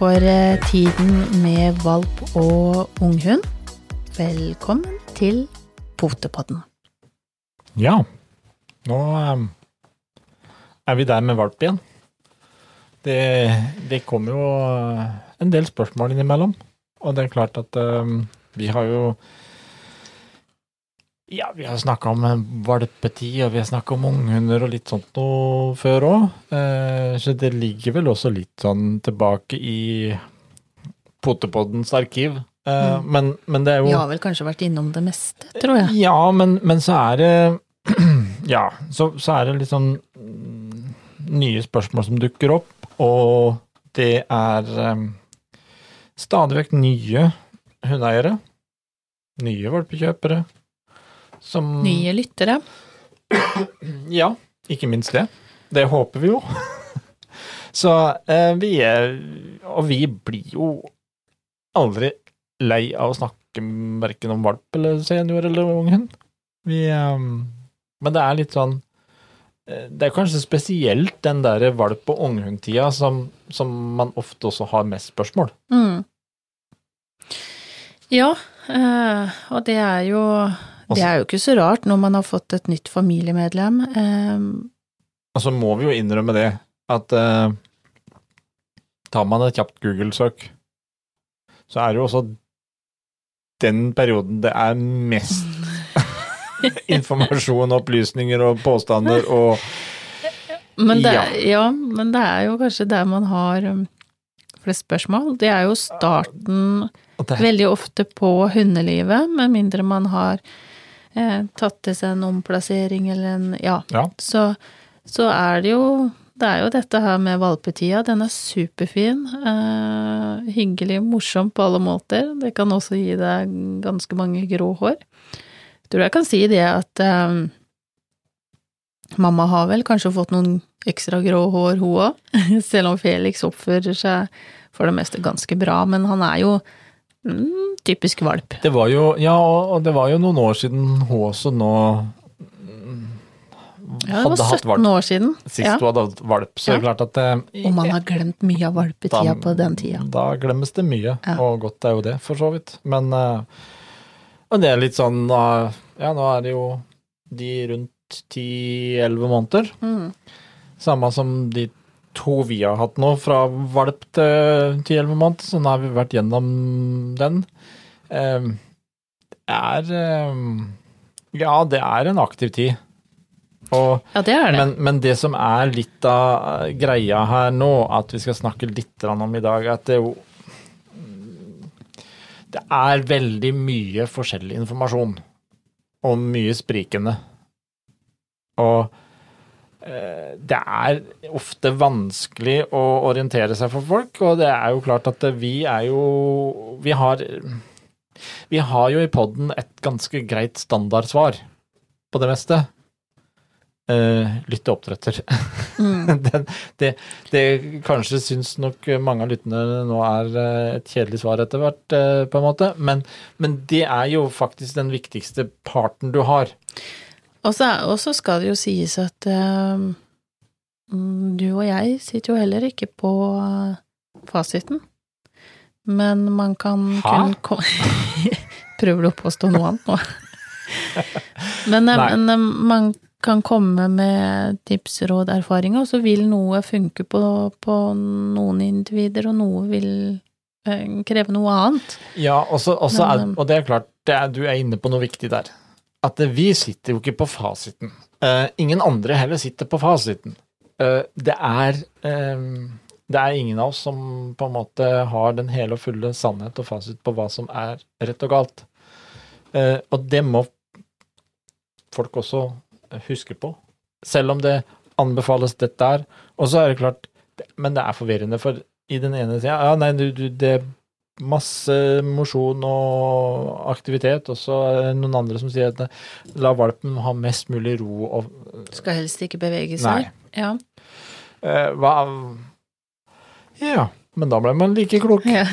for eh, tiden med valp og unghund. Velkommen til Potepodden. Ja, nå um, er vi der med valp igjen. Det, det kommer jo uh, en del spørsmål innimellom, og det er klart at um, vi har jo ja, vi har snakka om eh, valpetid, og vi har snakka om unghunder og litt sånt noe før òg. Eh, så det ligger vel også litt sånn tilbake i Potepoddens arkiv. Eh, Mm. men, men det er jo Vi har vel kanskje vært innom det meste, tror jeg. Ja, men, men så er det Ja, så, så er det litt sånn mm, nye spørsmål som dukker opp, og det er um, stadig vekk nye hundeeiere. Nye valpekjøpere. Som Nye lyttere. Ja, ikke minst det. Det håper vi jo. Så eh, vi er Og vi blir jo aldri lei av å snakke verken om valp eller senior eller ung hund. Vi eh, Men det er litt sånn eh, Det er kanskje spesielt den der valp- og unghundtida som, som man ofte også har mest spørsmål. Mm. Ja, eh, og det er jo Det er jo ikke så rart når man har fått et nytt familiemedlem. Eh, Og så må vi jo innrømme det, at eh, tar man et kjapt Google-søk, så er det jo også den perioden det er mest informasjon, opplysninger og påstander og Men det, Ja. ja. men det er jo kanskje der man har um, flest spørsmål. Det er jo starten veldig ofte på hundelivet, med mindre man har eh, tatt til seg en omplassering eller en Ja. Ja. Så, så er det jo det er jo dette her med valpetida. Den er superfin. Eh, hyggelig, morsom på alle måter. Det kan også gi deg ganske mange grå hår. Jeg tror jeg kan si det at eh, mamma har vel kanskje fått noen ekstra grå hår, hun òg. Selv om Felix oppfører seg for det meste ganske bra. Men han er jo mm, typisk valp. det var jo Ja, og det var jo noen år siden hun også nå Ja, det var 17 år siden. sist Ja. hun hadde hatt valp. Så det er klart at eh, Og man har glemt mye av valpetida Da- på den tida. Da glemmes det mye, Ja. og godt er jo det, for så vidt. Men eh, Og det er litt sånn uh, Ja, nå er det jo de rundt 10-11 måneder. Mm. Samme som de to vi har hatt nå, fra valp til 10-11 måneder. Så nå har vi vært gjennom den. Eh, er eh, Ja, det er en aktiv tid. Og Ja, det er det. men, men det som er litt av greia her nå, at vi skal snakke litt om i dag, at det jo Det er veldig mye forskjellig informasjon, og mye sprikende. Og det er ofte vanskelig å orientere seg for folk, og det er jo klart at vi er jo Vi har Vi har jo i poden et ganske greit standardsvar på det meste. Uh, lytt til oppdretter. Mm. det, det, det kanskje syns nok mange av lytterne nå er eh, et kjedelig svar etter hvert, uh, på en måte, men, men det er jo faktisk den viktigste parten du har. Og så skal det jo sies at mm, du og jeg sitter jo heller ikke på eh, fasiten. Men man kan Hæ? kun Prøver du å påstå noe annet nå? men, eh, men man kan komme med tips, råd, erfaringer, og så vil noe funke på, på noen individer, og noe vil kreve noe annet. Ja, og, også men, så er, og det er klart, det er, du er inne på noe viktig der. At vi sitter jo ikke på fasiten. Uh, ingen andre heller sitter på fasiten. Uh, det er um, Det er ingen av oss som på en måte har den hele og fulle sannhet og fasit på hva som er rett og galt. Uh, og det må folk også huske på. Selv om det anbefales dette der. Og så er det klart Men det er forvirrende, for i den ene sida Ja, nei, du, du, det masse mosjon og aktivitet, og så er det noen andre som sier at la valpen ha mest mulig ro og Skal helst ikke bevege seg. Nei. Ja. eh, Hva Ja, men da ble man like klok. Ja,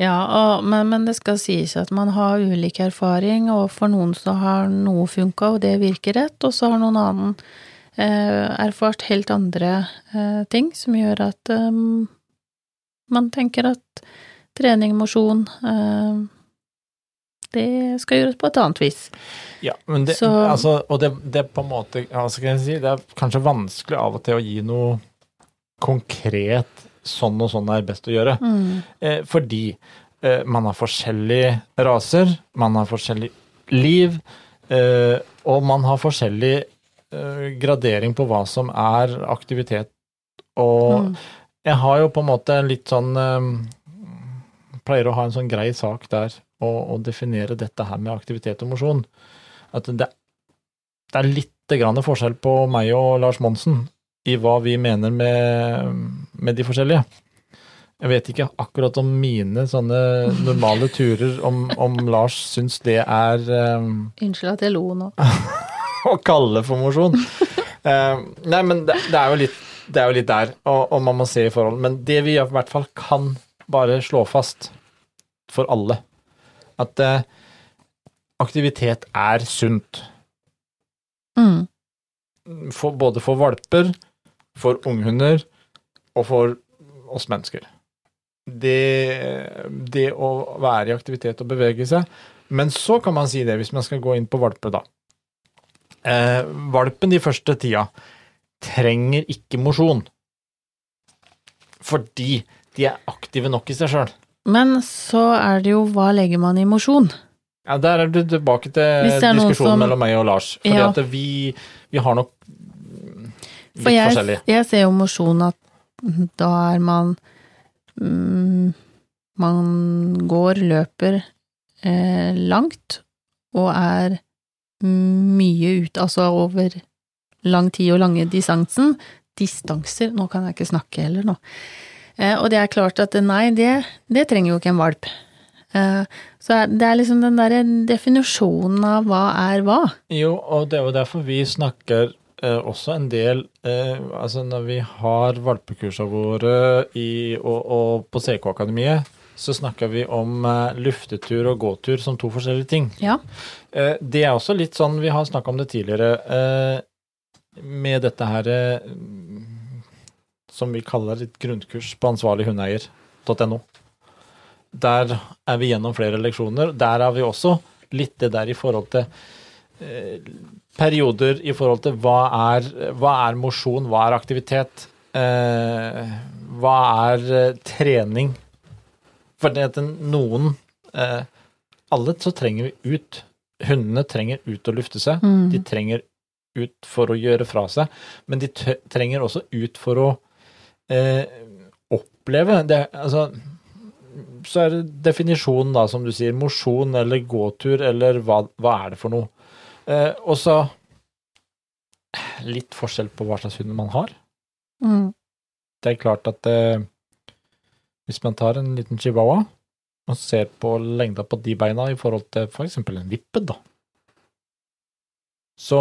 ja og, men, men det skal sies at man har ulik erfaring, og for noen så har noe funka, og det virker rett, og så har noen annen eh, erfart helt andre eh, ting som gjør at eh, man tenker at trening, mosjon eh, det skal gjøres på et annet vis. Ja, men det, altså, og det, det på en måte altså kan jeg si? Det er kanskje vanskelig av og til å gi noe konkret sånn og sånn er best å gjøre. Eh, fordi eh, man har forskjellige raser, man har forskjellig liv, eh, og man har forskjellig eh, gradering på hva som er aktivitet. Og Mm. Jeg har jo på en måte en litt sånn eh, Pleier å ha en sånn grei sak der, å, og definere dette her med aktivitet og mosjon. At det, det er litt grann forskjell på meg og Lars Monsen i hva vi mener med, med de forskjellige. Jeg vet ikke akkurat om mine sånne normale turer, om, om Lars syns det er um, Unnskyld at jeg lo nå. å kalle for mosjon. Uh, nei, men det, det, er jo litt, det er jo litt der, og, og man må se i forhold. Men det vi i hvert fall kan bare slå fast for alle, at eh, aktivitet er sunt. Mm. For, både for valper, for unghunder og for oss mennesker. Det, det å være i aktivitet og bevege seg. Men så kan man si det, hvis man skal gå inn på valpe, da. Eh, valpen de første tida trenger ikke mosjon. Fordi de er aktive nok i seg sjøl. Men så er det jo hva legger man i mosjon? Ja, der er du tilbake til diskusjonen som- mellom meg og Lars. Fordi Ja. at vi, vi har nok litt For jeg, forskjellig. jeg ser jo mosjon at da er man mm, Man går, løper eh, langt og er mye ute, altså over lang tid og lange distansen. Distanser, nå kan jeg ikke snakke heller nå. Eh, og det er klart at nei, det, det trenger jo ikke en valp. Eh, så det er liksom den derre definisjonen av hva er hva. Jo, og det er jo derfor vi snakker eh, også en del eh, Altså når vi har valpekursene våre i, og, og på CK-akademiet, så snakker vi om eh, luftetur og gåtur som to forskjellige ting. Ja. Eh, det er også litt sånn, vi har snakka om det tidligere, eh, med dette her eh, som vi kaller et grunnkurs på ansvarlighundeeier.no. Der er vi gjennom flere leksjoner. Der er vi også litt det der i forhold til eh, perioder i forhold til hva er, hva er mosjon, hva er aktivitet, eh, hva er eh, trening. For det at noen eh, Alle så trenger vi ut. Hundene trenger ut å lufte seg. Mm. De trenger ut for å gjøre fra seg, men de trenger også ut for å eh, oppleve. Det, altså, så er det definisjonen, da, som du sier. Mosjon eller gåtur, eller hva, hva er det for noe? Eh, og så litt forskjell på hva slags hund man har. Mm. Det er klart at eh, hvis man tar en liten chihuahua og ser på lengda på de beina i forhold til f.eks. en vippet, da, så,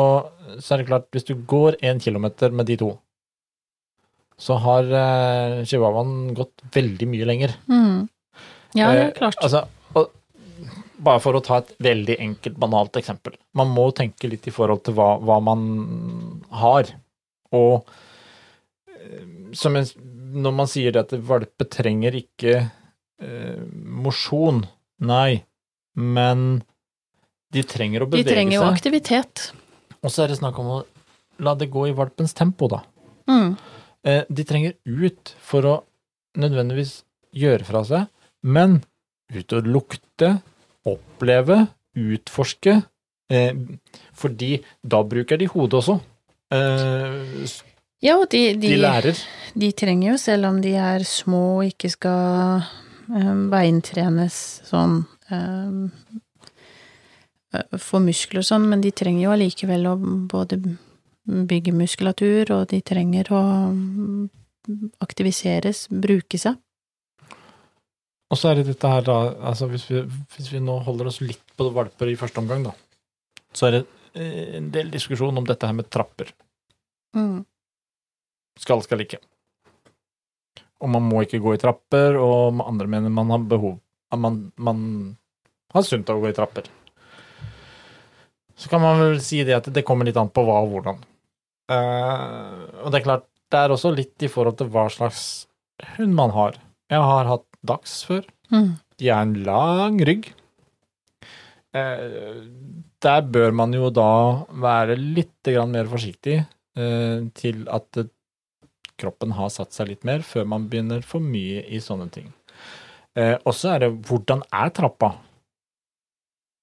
så er det klart, hvis du går én kilometer med de to, så har eh, chihuahuaen gått veldig mye lenger. Mm. Ja, det er Eh, klart. Altså, og, bare for å ta et veldig enkelt, banalt eksempel. Man må tenke litt i forhold til hva, hva man har. Og eh, som en, når man sier at valpe trenger ikke eh, mosjon, nei, men de trenger å De bevege trenger jo seg. aktivitet. Og så er det snakk om å la det gå i valpens tempo, da. Mm. Eh, de trenger ut for å nødvendigvis gjøre fra seg, men ut og lukte, oppleve, utforske, eh, fordi da bruker de hodet også. Eh, Ja, og de, de, de lærer. de trenger jo, selv om de er små og ikke skal beintrenes sånn eh, for muskler og sånn, men de trenger jo allikevel å både bygge muskulatur, og de trenger å aktiviseres, bruke seg. Og så er det dette her, da, altså hvis vi, hvis vi nå holder oss litt på valper i første omgang, da, så er det eh, en del diskusjon om dette her med trapper. Mm. Skal, skal ikke. Og man må ikke gå i trapper, og andre mener man har behov man, man har sunt av å gå i trapper. Så kan man vel si det at det kommer litt an på hva og hvordan. Uh, og det er klart, det er også litt i forhold til hva slags hund man har. Jeg har hatt dags før. Mm. De er en lang rygg. Uh, der bør man jo da være litt grann mer forsiktig uh, til at kroppen har satt seg litt mer, før man begynner for mye i sånne ting. Eh, og så er det hvordan er trappa?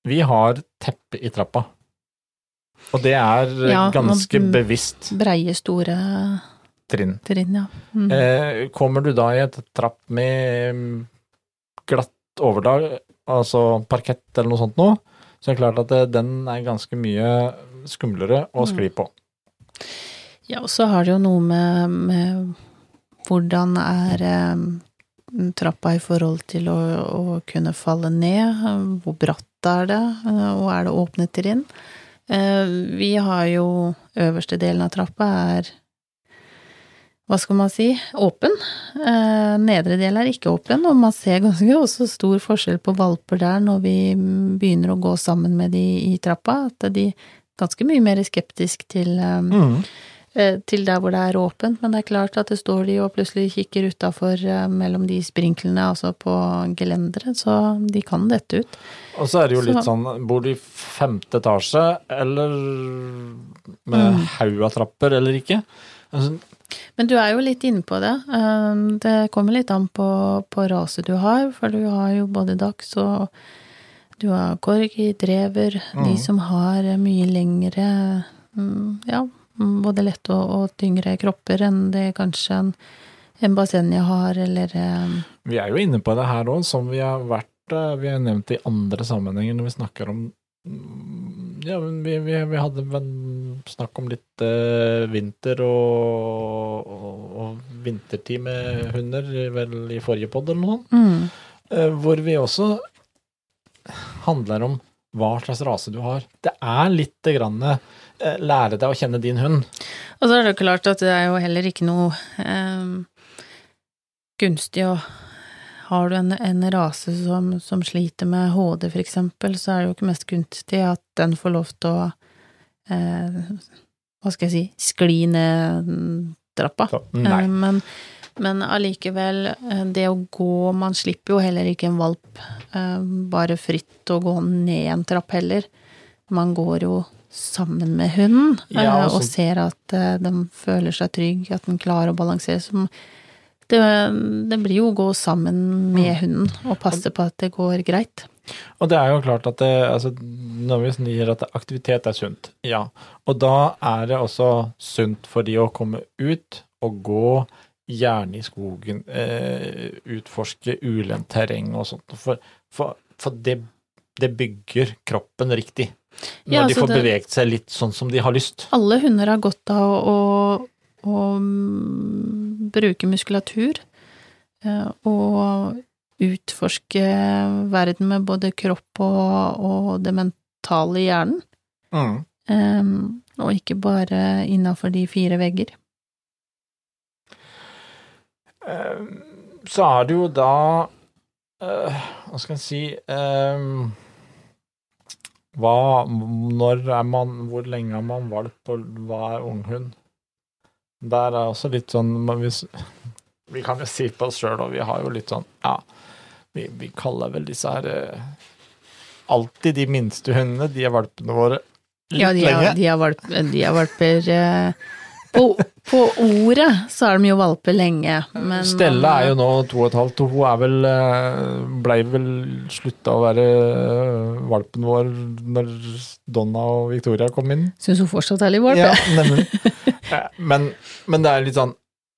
Vi har teppe i trappa. Og det er eh, Ja, ganske bevisst Breie, store trinn. trinn, ja. Mm. Eh, kommer du da i et trapp med mm, glatt overdag, altså parkett eller noe sånt noe, så er det klart at det, den er ganske mye skumlere å Mm. skli på. Ja, og så har det jo noe med, med hvordan er eh, trappa i forhold til å, å kunne falle ned, hvor bratt er det, eh, og er det åpne trinn? Eh, vi har jo øverste delen av trappa er hva skal man si, åpen. Eh, nedre del er ikke åpen, og man ser ganske også stor forskjell på valper der når vi begynner å gå sammen med de i trappa, at de er ganske mye mer skeptisk til eh, Mm. Eh, til der hvor det er åpent, men det er klart at det står de og plutselig kikker utafor mellom de sprinklene, altså på gelenderet, så de kan dette ut. Og så er det jo litt Så- sånn, bor du i femte etasje, eller med Mm. haug av trapper, eller ikke? Altså, Men du er jo litt inne på det. Eh, Det kommer litt an på, på raset du har, for du har jo både dags og du har corgi, drever, de Mhm. som har mye lengre mm, Ja, både lette og, og tyngre kropper enn det kanskje en, en basenja har, eller eh, vi er jo inne på det her òg, som vi har vært eh, Vi har nevnt det i andre sammenhenger når vi snakker om mm, Ja, men vi, vi, vi hadde snakk om litt eh, vinter og, og, og vintertid med hunder, vel i forrige pod eller noe sånt. mm, Eh, hvor vi også handler om hva slags rase du har. Det er litt grann eh, lære deg å kjenne din hund. Og så er det klart at det er jo heller ikke noe eh, gunstig å Har du en, en rase som, som sliter med HD, for eksempel, så er det jo ikke mest gunstig at den får lov til å eh, Hva skal jeg si skli ned trappa. Så. Eh, Men, men allikevel, eh, det å gå Man slipper jo heller ikke en valp eh, bare fritt å gå ned en trapp heller. Man går jo sammen med hunden, eh, Ja, og altså- ser at eh, den føler seg trygg, at den klarer å balansere. Som det, det blir jo å gå sammen med Mm. hunden og passe på at det går greit. Og det er jo klart at det, altså, vi sier at aktivitet er sunt, ja. Og da er det også sunt for de å komme ut og gå gjerne i skogen, eh, utforske ulendt terreng og sånt. For, for, for det, det bygger kroppen riktig. Når Ja, de får det- beveget seg litt sånn som de har lyst. Alle hunder har godt av å, å, å mm, bruke muskulatur eh, og utforske verden med både kropp og, og det mentale i hjernen, Mm. Um, og ikke bare innafor de fire vegger. Så er det jo da uh, Hva skal en si eh, Hva Når er man Hvor lenge har man valp, og hva er unghund? Der er også litt sånn hvis, Vi kan jo si på oss sjøl, og vi har jo litt sånn Ja, vi, vi kaller vel disse her eh, Alltid de minste hundene, de er valpene våre litt Ja, de er, lenge. de er, valp, de er valper eh, på, på ordet så er de jo valper lenge, men Stella er jo nå to og et halvt, og hun er vel eh, blei vel slutta å være eh, valpen vår når Donna og Victoria kom inn. Syns hun fortsatt er litt valp, Ja. Eh, Men, men det er litt sånn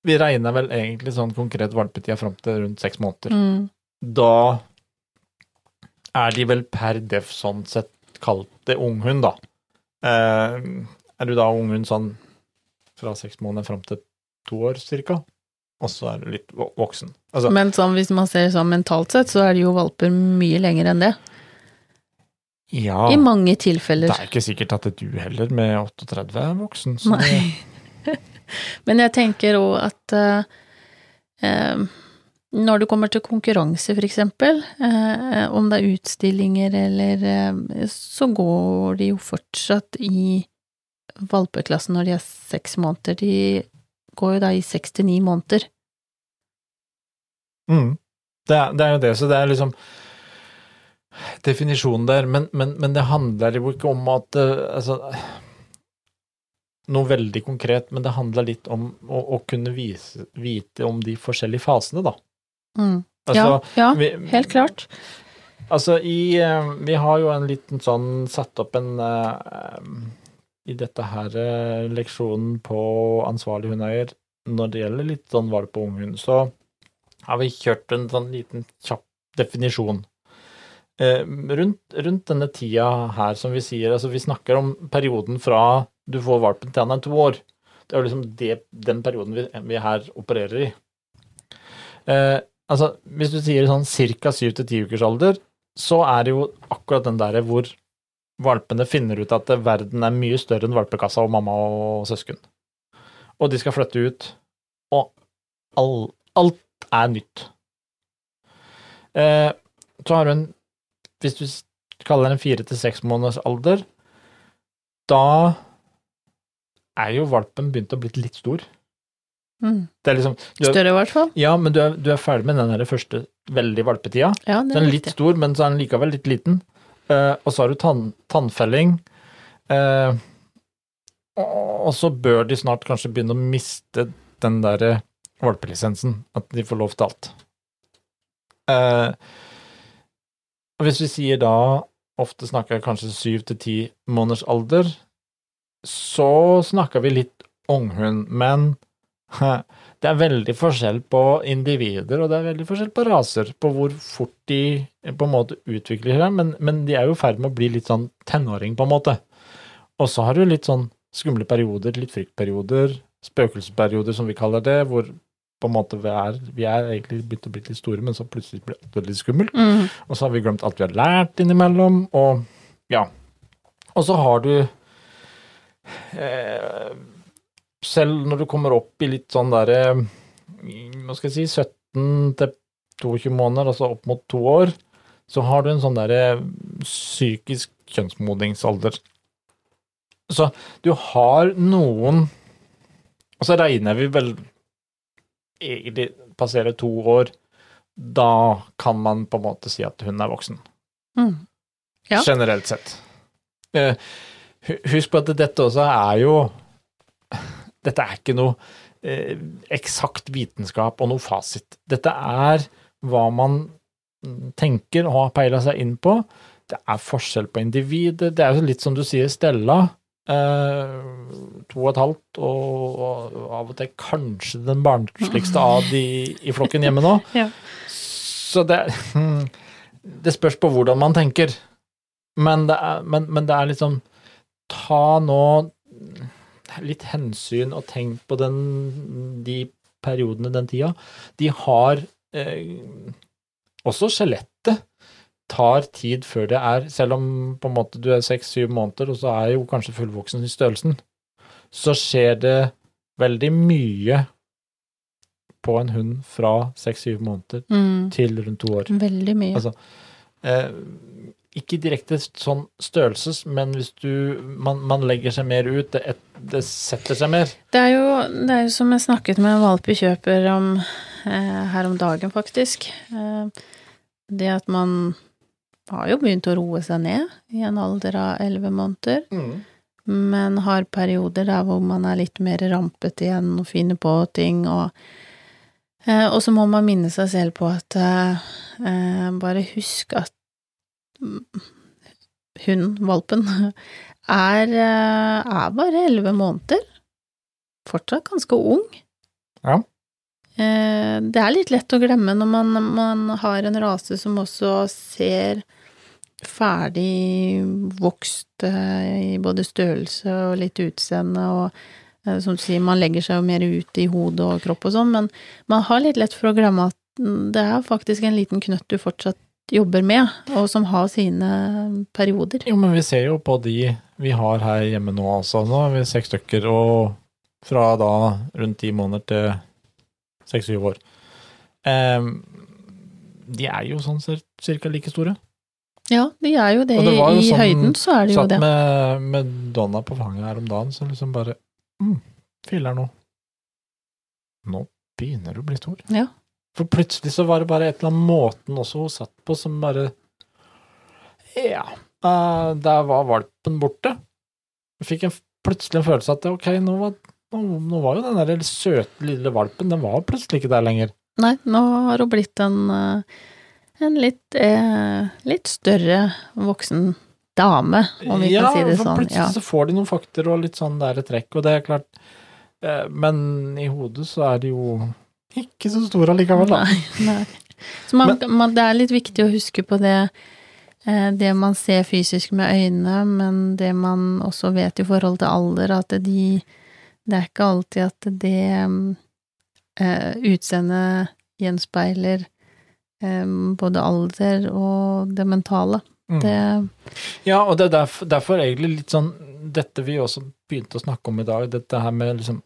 Vi regner vel egentlig sånn konkret valpetida fram til rundt seks måneder. Mm. Da er de vel per def sånn sett kalt det unghund, da. Eh, er du da unghund sånn fra seks måneder fram til to år cirka? Og så er du litt voksen. Altså, Men sånn, hvis man ser sånn mentalt sett, så er det jo valper mye lenger enn det. ja, I mange tilfeller. det er ikke sikkert at du heller med 38 er voksen. Så Nei. Men jeg tenker òg at eh, eh, når det kommer til konkurranse, for eksempel, eh, om det er utstillinger eller eh, Så går de jo fortsatt i valpeklassen når de er seks måneder. De går jo da i seks til ni måneder. Mm. Det, er, det er jo det, så det er liksom definisjonen der, men, men, men det handler jo ikke om at eh, altså, Noe veldig konkret, men det handler litt om å, å kunne vise, vite om de forskjellige fasene, da. Mm. Altså, ja, ja, vi, helt klart. Altså, i eh, Vi har jo en liten sånn Satt opp en eh, I dette her eh, leksjonen på ansvarlig hundeeier, når det gjelder litt sånn valp og unghund, så har vi kjørt en sånn liten kjapp definisjon. Eh, rundt, rundt denne tida her, som vi sier, altså vi snakker om perioden fra du får valpen til han er to år. Det er jo liksom det, den perioden vi, vi her opererer i. Eh, altså, hvis du sier sånn ca. syv til ti ukers alder, så er det jo akkurat den der hvor valpene finner ut at verden er mye større enn valpekassa og mamma og søsken. Og de skal flytte ut, og all, alt er nytt. Eh, så har du en Hvis du kaller det en fire til seks måneders alder, da er jo valpen begynt å bli litt stor. Mm. Det liksom er, Større, i hvert fall. Ja, men du er, du er ferdig med den første veldig valpetida. Ja, Så den er er litt stor, men så er den likevel litt liten. Eh, og så har du tann, tannfelling. Eh, og, så bør de snart kanskje begynne å miste den derre valpelisensen. At de får lov til alt. Eh, og hvis vi sier da Ofte snakker jeg kanskje syv til ti måneders alder. Så snakker vi litt unghund, men det er veldig forskjell på individer, og det er veldig forskjell på raser, på hvor fort de på en måte utvikler seg, men, men de er jo i ferd med å bli litt sånn tenåring, på en måte. Og så har du litt sånn skumle perioder, litt fryktperioder, spøkelsesperioder, som vi kaller det, hvor på en måte vi er, vi er egentlig begynt å bli litt store, men så plutselig blir det litt skummelt. Mm. Og så har vi glemt alt vi har lært innimellom, og ja. Og så har du eh, Selv når du kommer opp i litt sånn derre Hva skal jeg si 17 til 22 måneder, altså opp mot to år, så har du en sånn derre psykisk kjønnsmodningsalder. Så du har noen Og så regner vi vel egentlig passerer to år, da kan man på en måte si at hun er voksen. Mm. Ja. Generelt sett. Eh, Husk på at dette også er jo Dette er ikke noe eh, eksakt vitenskap og noe fasit. Dette er hva man tenker og har peila seg inn på. Det er forskjell på individet. Det er jo litt som du sier, Stella. Eh, to og et halvt, og, og av og til kanskje den barnsligste av de i flokken hjemme nå. Ja. Så det, det spørs på hvordan man tenker. Men det er, men, men det er liksom Ta nå litt hensyn og tenk på den, de periodene, den tida. De har eh, Også skjelettet tar tid før det er Selv om på en måte du er seks-syv måneder, og så er jo kanskje fullvoksen i størrelsen, så skjer det veldig mye på en hund fra seks-syv måneder Mm. til rundt to år. Veldig mye. Altså, eh, ikke direkte sånn størrelses, men hvis du man, man legger seg mer ut, det, et, det setter seg mer. Det er jo, det er jo som jeg snakket med en valpekjøper om eh, her om dagen, faktisk. Eh, det at man har jo begynt å roe seg ned i en alder av elleve måneder, men har perioder der hvor man er litt mer rampete igjen og finner på ting og eh, Og så må man minne seg selv på at eh, eh, Bare husk at mm, hun, valpen, er, eh, er bare elleve måneder. Fortsatt ganske ung. Ja. Eh, Det er litt lett å glemme når man, man har en rase som også ser ferdig vokst eh, i både størrelse og litt utseende, og som du sier, man legger seg jo mer ut i hodet og kropp og sånn, men man har litt lett for å glemme at mm, det er faktisk en liten knøtt du fortsatt jobber med, og som har sine perioder. Jo, men vi ser jo på de vi har her hjemme nå altså. Nå er vi seks stykker, og fra da rundt ti måneder til seks-syv år. Um, de er jo sånn cirka like store. Ja, de er jo det. Det jo I sånn- høyden så er de jo Satt det. med, med Donna på fanget her om dagen, så liksom bare mm, Filler'n nå. Nå begynner du å bli stor. Ja. For plutselig så var det bare et eller annet måten også hun satt på som bare Ja, uh, der var valpen borte. Jeg fikk en, plutselig en følelse av at ok, nå var, nå, nå var jo den der søte lille valpen, den var plutselig ikke der lenger. Nei, nå har hun blitt en, en litt, eh, litt større voksen dame, om vi ja, kan si det sånn. Ja, for plutselig så får de noen fakter og litt sånn der trekk, og det er klart eh, Men i hodet så er det jo ikke så stor allikevel, da. Nei, nei. Så man, man, det er litt viktig å huske på det, eh, det man ser fysisk med øynene, men det man også vet i forhold til alder, at de Det er ikke alltid at det eh, utseendet gjenspeiler eh, både alder og det mentale. Mm. Det Ja, og det er derfor, derfor egentlig litt sånn Dette vi også begynte å snakke om i dag, dette her med liksom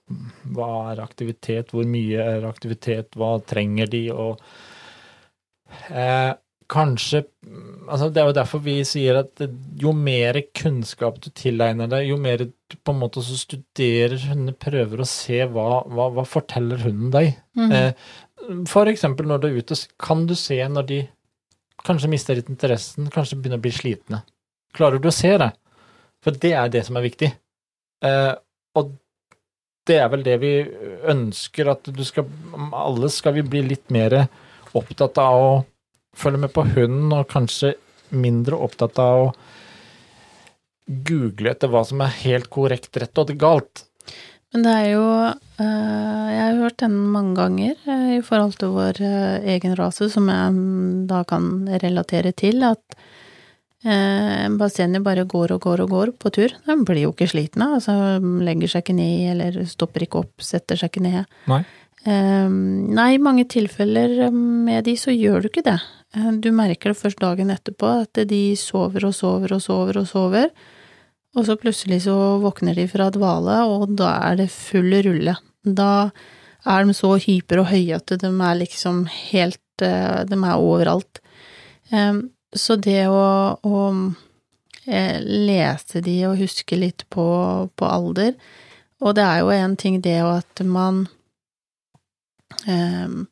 Hva er aktivitet, hvor mye er aktivitet, hva trenger de, og eh, Kanskje altså Det er jo derfor vi sier at jo mer kunnskap du tilegner deg, jo mer du på en måte også studerer hunder, prøver å se hva, hva, hva forteller hunden deg. mm, Eh, For eksempel når du er ute, kan du se når de kanskje mister litt interessen, kanskje begynner å bli slitne. Klarer du å se det? For det er det som er viktig. Eh, og det er vel det vi ønsker, at du skal Alle skal vi bli litt mer opptatt av å følge med på hunden, og kanskje mindre opptatt av å google etter hva som er helt korrekt, rett og galt. Men det er jo eh, Jeg har hørt den mange ganger eh, i forhold til vår eh, egen rase, som jeg da kan relatere til, at eh, Bassenget bare går og går og går på tur. Den blir jo ikke sliten av, altså legger seg ikke ned eller stopper ikke opp, setter seg ikke ned. Nei. Eh, nei, i mange tilfeller med de så gjør du ikke det. Eh, Du merker det først dagen etterpå, at de sover og sover og sover og sover. Og så plutselig så våkner de fra dvale, og da er det full rulle. Da er de så hyper og høye at de er liksom helt eh, De er overalt. Em, Så det å, å eh, lese de og huske litt på, på alder Og det er jo en ting det jo at man em,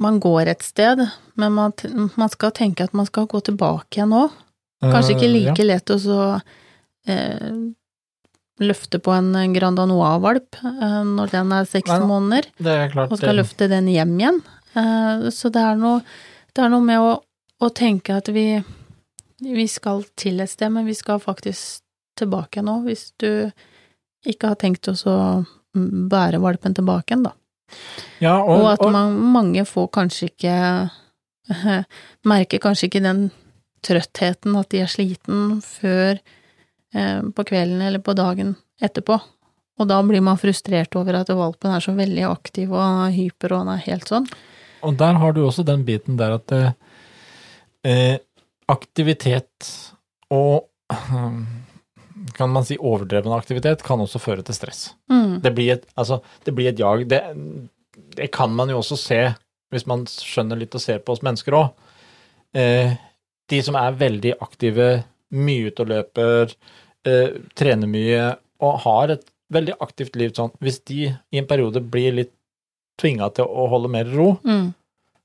Man går et sted, men man, man skal tenke at man skal gå tilbake igjen òg. Kanskje ikke Eh, like lett å så eh, løfte på en Grand Danois-valp eh, når den er seks Nei måneder, er klart. og skal løfte den hjem igjen. Eh, så det er noe, det er noe med å, å tenke at vi, vi skal til et sted, men vi skal faktisk tilbake nå, hvis du ikke har tenkt oss å bære valpen tilbake igjen, da. Ja, Og, og, at man, mange får kanskje ikke Merker kanskje ikke den trøttheten, at de er sliten, før eh, på kvelden eller på dagen etterpå. Og da blir man frustrert over at valpen er så veldig aktiv og hyper, og han er helt sånn. Og der har du også den biten der at eh, eh, aktivitet og kan man si overdreven aktivitet kan også føre til stress. Mm. Det blir et, altså, det blir et jag. Det, det kan man jo også se, hvis man skjønner litt og ser på oss mennesker òg. Eh, de som er veldig aktive, mye ute og løper, eh, trener mye og har et veldig aktivt liv sånn, hvis de i en periode blir litt tvinga til å holde mer ro, Mm.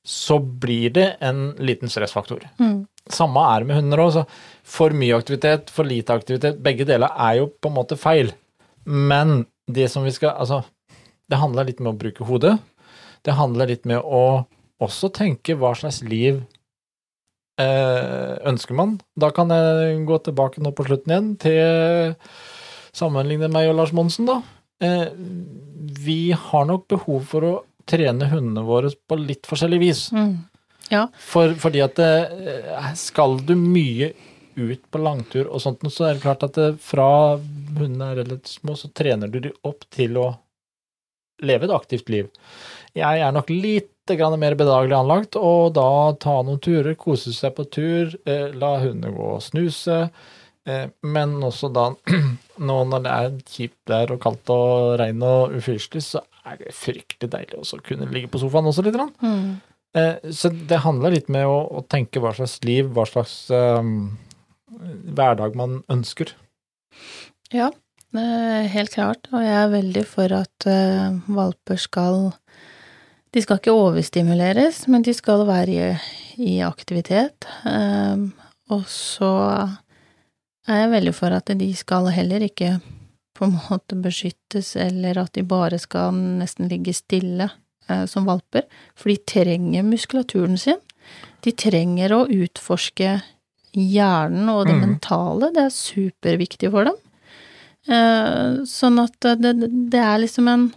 Så blir det en liten stressfaktor. Mm. Samme er det med hunder òg. For mye aktivitet, for lite aktivitet, begge deler er jo på en måte feil. Men det som vi skal Altså, det handler litt med å bruke hodet. Det handler litt med å også tenke hva slags liv eh, ønsker man. Da kan jeg gå tilbake nå på slutten igjen til sammenligne meg og Lars Monsen, da. Eh, vi har nok behov for å trene hundene våre på litt forskjellig vis. Mm. For, fordi at det, skal du mye ut på langtur og sånt, så er det klart at det, fra hundene er relativt små, så trener du de opp til å leve et aktivt liv. Jeg er nok litt grann mer bedagelig anlagt, og da ta noen turer, kose seg på tur, eh, la hundene gå og snuse, eh, men også da, nå når det er kjipt vær og kaldt og regn og ufyrstelig, så er det fryktelig deilig også å kunne ligge på sofaen også litt. Grann. Mm. Eh, Så det handler litt med å, å tenke hva slags liv, hva slags um, hverdag man ønsker. Ja, er helt klart. Og jeg er veldig for at eh, valper skal De skal ikke overstimuleres, men de skal være i, i aktivitet. Um, og så er jeg veldig for at de skal heller ikke på en måte beskyttes, eller at de bare skal nesten ligge stille eh, som valper, for de trenger muskulaturen sin. De trenger å utforske hjernen og det mm. mentale, det er superviktig for dem. Eh, sånn at det, det er liksom en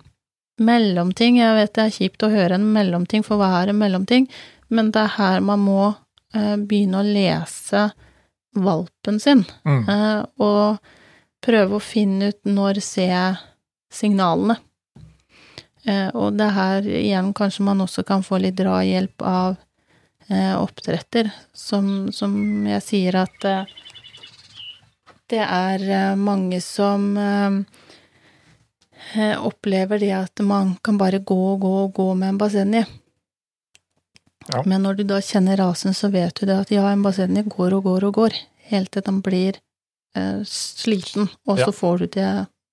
mellomting. Jeg vet det er kjipt å høre en mellomting, for hva er en mellomting? Men det er her man må eh, begynne å lese valpen sin, Mm. eh, og prøve å finne ut når ser jeg signalene. Eh, og det er her igjen kanskje man også kan få litt drahjelp av eh, oppdretter, som, som jeg sier at det er mange som opplever det at man kan bare gå og gå og gå med en basenji. Ja. Men når du da kjenner rasen, så vet du det at ja, en basenji går og går og går, helt til den blir eh, sliten, og så Ja. får du det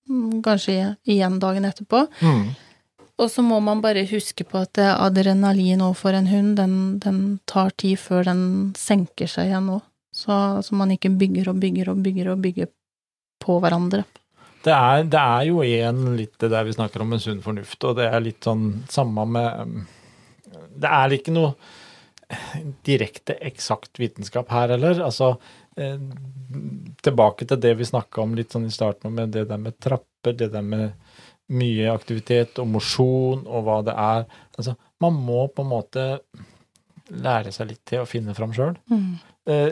mm, kanskje igjen dagen etterpå. Mm. Og så må man bare huske på at eh, adrenalin overfor en hund, den, den tar tid før den senker seg igjen òg. Så, så man ikke bygger og bygger og bygger og bygger på hverandre. Det er, det er jo igjen litt det der vi snakker om med sunn fornuft, og det er litt sånn samme med Det er ikke noe direkte eksakt vitenskap her heller. Altså eh, tilbake til det vi snakka om litt sånn i starten, med det der med trapper, det der med mye aktivitet og mosjon og hva det er. Altså, man må på en måte lære seg litt til å finne fram sjøl. Mm. Eh,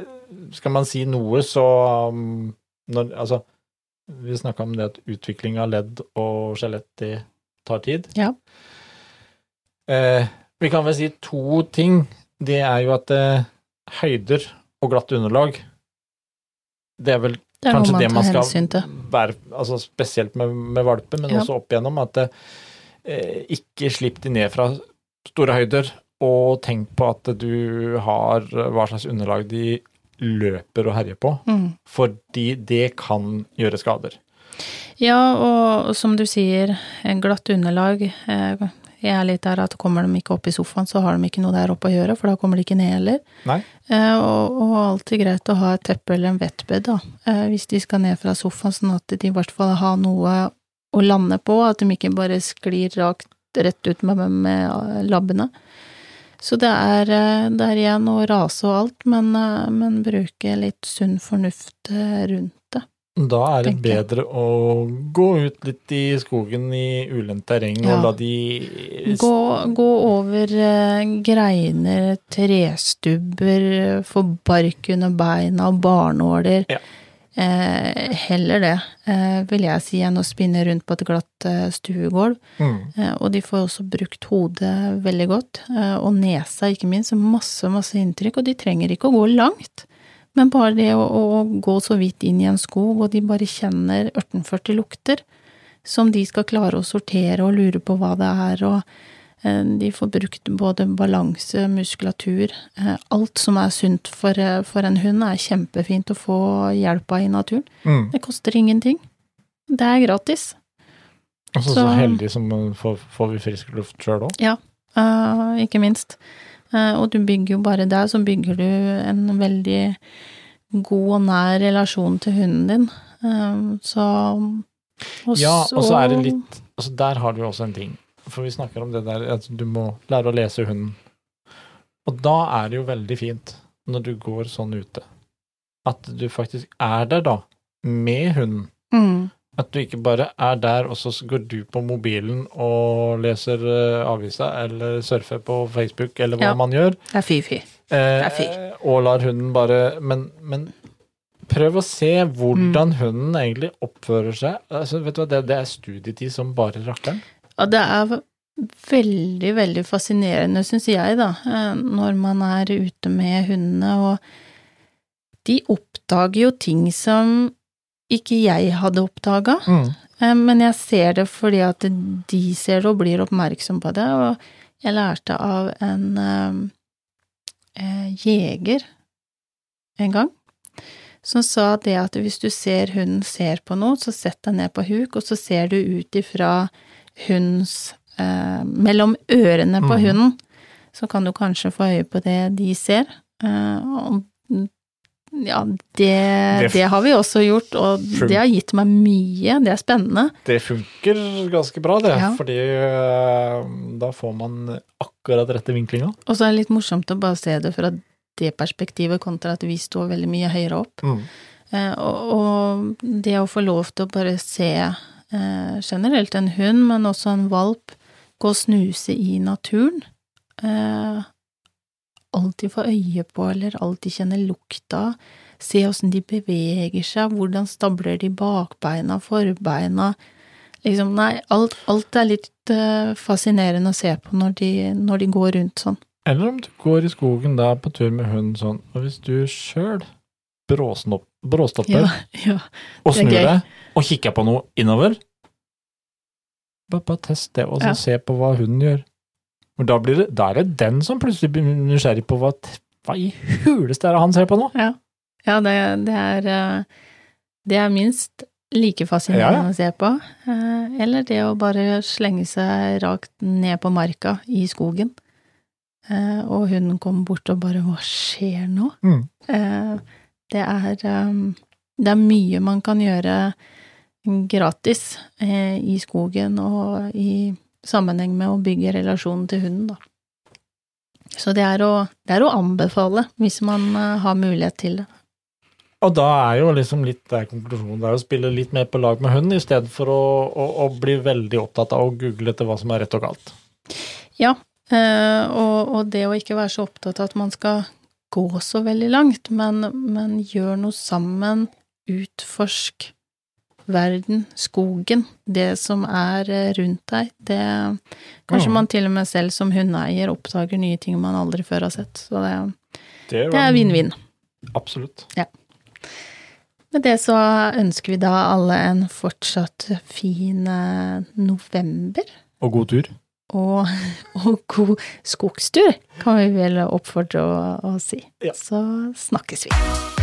skal man si noe, så um, når, Altså, vi snakka om det at utvikling av ledd og skjelett, det tar tid. Ja. Eh, vi kan vel si to ting. Det er jo at eh, høyder og glatt underlag, det er vel Det er kanskje man det man skal være altså Spesielt med, med valper, men Ja. også opp igjennom at eh, ikke slipp de ned fra store høyder, og tenk på at du har hva slags underlag de løper og herjer på, Mm. fordi det kan gjøre skader. Ja, og som du sier, en glatt underlag. eh, Jeg er litt der at kommer de ikke opp i sofaen, så har de ikke noe der oppe å gjøre, for da kommer de ikke ned heller. Eh, Og, og alltid greit å ha et teppe eller en vettbed, da, eh, hvis de skal ned fra sofaen, sånn at de i hvert fall har noe å lande på, at de ikke bare sklir rakt rett ut med, med labbene. Så det er, eh, det er igjen å rase og alt, men, eh, men bruke litt sunn fornuft eh, rundt det. Da er det bedre å gå ut litt i skogen i ulendt terreng Ja. og la de Gå, gå over eh, greiner, trestubber, få bark under beina og barnåler. Ja. Eh, heller det, eh, vil jeg si, enn å spinne rundt på et glatt eh, stuegulv. mm. Eh, og de får også brukt hodet veldig godt, eh, og nesa ikke minst, masse, masse inntrykk. Og de trenger ikke å gå langt, men bare det å, å gå så vidt inn i en skog, og de bare kjenner 1840 lukter, som de skal klare å sortere og lure på hva det er, og eh, de får brukt både balanse, muskulatur, eh, alt som er sunt for, eh, for en hund er kjempefint å få hjelp av i naturen. Mm. Det koster ingenting. Det er gratis. Og så, så Så- heldig som får, får vi frisk luft sjøl òg. Eh, ikke minst. Eh, og du bygger jo bare der, så bygger du en veldig god og nær relasjon til hunden din. Eh, så og Ja, og så er det litt altså Der har du jo også en ting. For vi snakker om det der at du må lære å lese hunden. Og da er det jo veldig fint, når du går sånn ute, at du faktisk er der, da, med hunden. mm, At du ikke bare er der, og så går du på mobilen og leser uh, avisa, eller surfer på Facebook, eller hva Ja. man gjør. Det er fy-fy. Eh, og lar hunden bare men, men prøv å se hvordan Mm. hunden egentlig oppfører seg. Altså, vet du hva, det, det er studietid som bare rakkeren. Ja, det er veldig, veldig fascinerende, syns jeg, da, eh, når man er ute med hundene, og de oppdager jo ting som ikke jeg hadde oppdaga. Mm. Men jeg ser det fordi at de ser det og blir oppmerksom på det, og jeg lærte av en eh, eh, jeger en gang, som sa det at hvis du ser hunden ser på noe, så sett deg ned på huk, og så ser du ut ifra hundens eh, mellom ørene på mm. hunden, så kan du kanskje få øye på det de ser. Eh, og ja, det, Det- har vi også gjort, og det har gitt meg mye. Det er spennende. Det funker ganske bra, det. Ja. Fordi øh, da får man akkurat rette vinklinga. Og så er det litt morsomt å bare se det fra det perspektivet kontra at vi står veldig mye høyere opp. Mm. Eh, og, og det å få lov til å bare se eh, generelt en hund, men også en valp, gå og snuse i naturen. Alltid få øye på, eller alltid kjenne lukta. Se åssen de beveger seg, hvordan stabler de bakbeina, forbeina. Liksom, nei, alt, alt er litt eh, fascinerende å se på når de, når de går rundt sånn. Eller om du går i skogen da på tur med hunden sånn, og hvis du sjøl bråstopper Ja, ja. og snur deg og kikker på noe innover, bare, bare test det, og så Ja. se på hva hunden gjør. For da, blir det, da er det den som plutselig blir nysgjerrig på hva, hva i huleste er det han ser på nå? Ja, ja det, det er eh, Det er minst like fascinerende Ja, ja. å se på. eh, Eller det å bare slenge seg rakt ned på marka i skogen. eh, Og hunden kommer bort og bare Hva skjer nå? Mm. Det er Det er mye man kan gjøre gratis i skogen og i sammenheng med å bygge relasjonen til hunden, da. Så det er å, det er å anbefale hvis man eh, har mulighet til det. Og da er jo liksom litt det er konklusjonen, det er å spille litt mer på lag med hunden, i stedet for å, å, å bli veldig opptatt av å google etter hva som er rett og galt. Ja, eh, og, og det å ikke være så opptatt av at man skal gå så veldig langt, men, men gjør noe sammen, utforsk verden, skogen, det som er eh, rundt deg. Det Kanskje ja. man til og med selv som hundeeier oppdager nye ting man aldri før har sett. Så det, Det, det er vinn-vinn. Absolutt. Med det så ønsker vi da alle en fortsatt fin eh, november. Og god tur. Og, og god skogstur, kan vi vel oppfordre å, å si. Ja. Så snakkes vi.